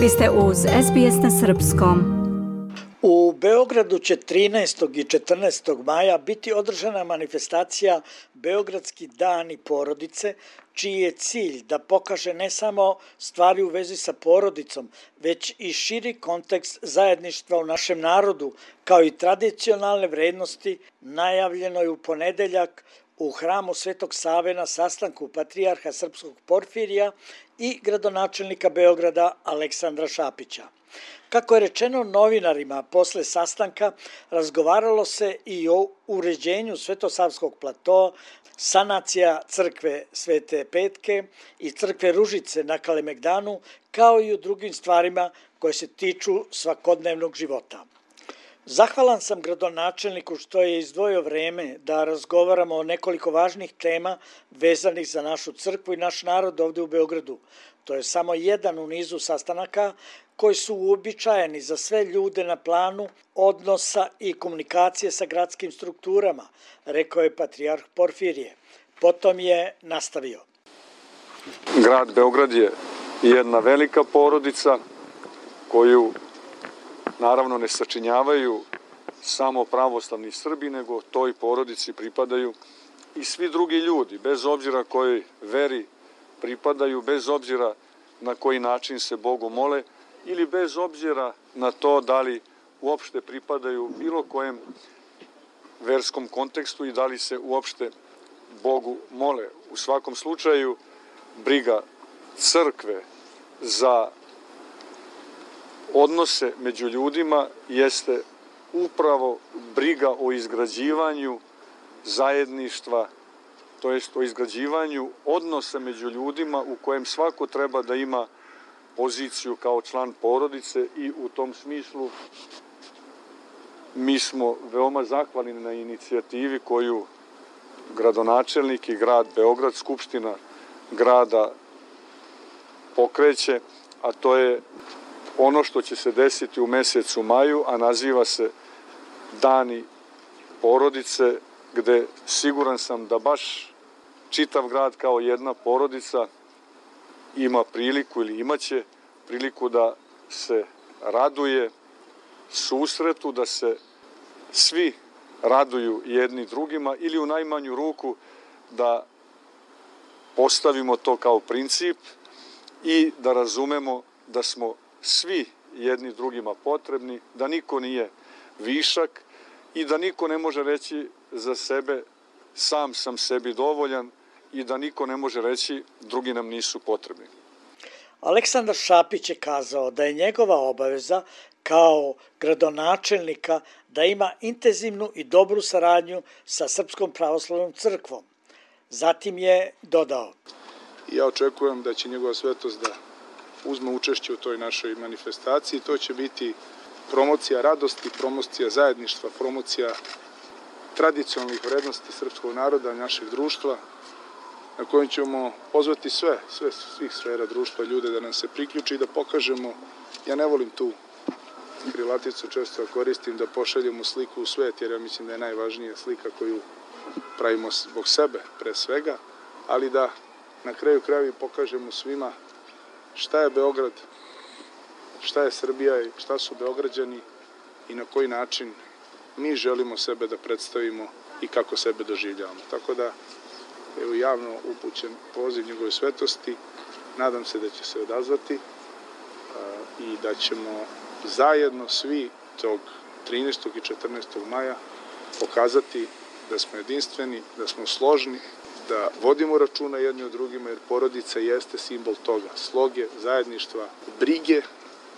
Vi ste uz SBS na Srpskom. U Beogradu će 13. i 14. maja biti održana manifestacija Beogradski dani porodice, čiji je cilj da pokaže ne samo stvari u vezi sa porodicom, već i širi kontekst zajedništva u našem narodu, kao i tradicionalne vrednosti, najavljeno je u ponedeljak u hramu Svetog Save na sastanku Patrijarha Srpskog Porfirija i gradonačelnika Beograda Aleksandra Šapića. Kako je rečeno novinarima posle sastanka, razgovaralo se i o uređenju Svetosavskog platoa, sanacija crkve Svete Petke i crkve Ružice na Kalemegdanu, kao i o drugim stvarima koje se tiču svakodnevnog života. Zahvalan sam gradonačelniku što je izdvojio vreme da razgovaramo o nekoliko važnih tema vezanih za našu crkvu i naš narod ovde u Beogradu. To je samo jedan u nizu sastanaka koji su uobičajeni za sve ljude na planu odnosa i komunikacije sa gradskim strukturama, rekao je patrijarh Porfirije. Potom je nastavio. Grad Beograd je jedna velika porodica koju naravno ne sačinjavaju samo pravoslavni Srbi, nego toj porodici pripadaju i svi drugi ljudi, bez obzira kojoj veri pripadaju, bez obzira na koji način se Bogu mole ili bez obzira na to da li uopšte pripadaju bilo kojem verskom kontekstu i da li se uopšte Bogu mole. U svakom slučaju, briga crkve za odnose među ljudima jeste upravo briga o izgrađivanju zajedništva, to jest o izgrađivanju odnosa među ljudima u kojem svako treba da ima poziciju kao član porodice i u tom smislu mi smo veoma zahvalni na inicijativi koju gradonačelnik i grad Beograd, Skupština grada pokreće, a to je ono što će se desiti u mesecu maju, a naziva se Dani porodice, gde siguran sam da baš čitav grad kao jedna porodica ima priliku ili imaće priliku da se raduje susretu, da se svi raduju jedni drugima ili u najmanju ruku da postavimo to kao princip i da razumemo da smo svi jedni drugima potrebni, da niko nije višak i da niko ne može reći za sebe sam sam sebi dovoljan i da niko ne može reći drugi nam nisu potrebni. Aleksandar Šapić je kazao da je njegova obaveza kao gradonačelnika da ima intenzivnu i dobru saradnju sa Srpskom pravoslavnom crkvom. Zatim je dodao. Ja očekujem da će njegova svetost da uzme učešće u toj našoj manifestaciji. To će biti promocija radosti, promocija zajedništva, promocija tradicionalnih vrednosti srpskog naroda, našeg društva, na kojem ćemo pozvati sve, sve svih sfera društva, ljude da nam se priključi i da pokažemo, ja ne volim tu krilaticu često koristim, da pošaljemo sliku u svet, jer ja mislim da je najvažnija slika koju pravimo zbog sebe, pre svega, ali da na kraju kraja pokažemo svima šta je Beograd, šta je Srbija i šta su Beograđani i na koji način mi želimo sebe da predstavimo i kako sebe doživljavamo. Tako da evo javno upućen poziv njegove svetosti. Nadam se da će se odazvati i da ćemo zajedno svi tog 13. i 14. maja pokazati da smo jedinstveni, da smo složni, da vodimo računa jedni od drugima, jer porodica jeste simbol toga, sloge, zajedništva, brige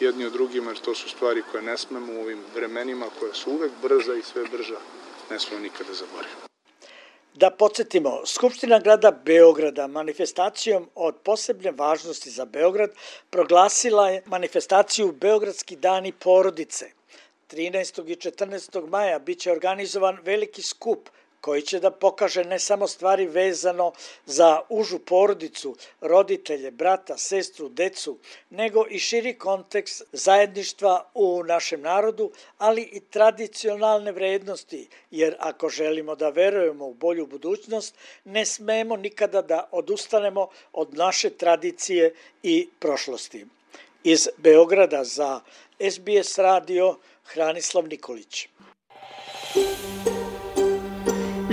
jedni od drugima, jer to su stvari koje ne smemo u ovim vremenima, koja su uvek brza i sve brža, ne smemo nikada zaboraviti. Da podsjetimo, Skupština grada Beograda manifestacijom od posebne važnosti za Beograd proglasila je manifestaciju Beogradski dani porodice. 13. i 14. maja biće organizovan veliki skup koji će da pokaže ne samo stvari vezano za užu porodicu, roditelje, brata, sestru, decu, nego i širi kontekst zajedništva u našem narodu, ali i tradicionalne vrednosti, jer ako želimo da verujemo u bolju budućnost, ne smemo nikada da odustanemo od naše tradicije i prošlosti. Iz Beograda za SBS radio Hranislav Nikolić.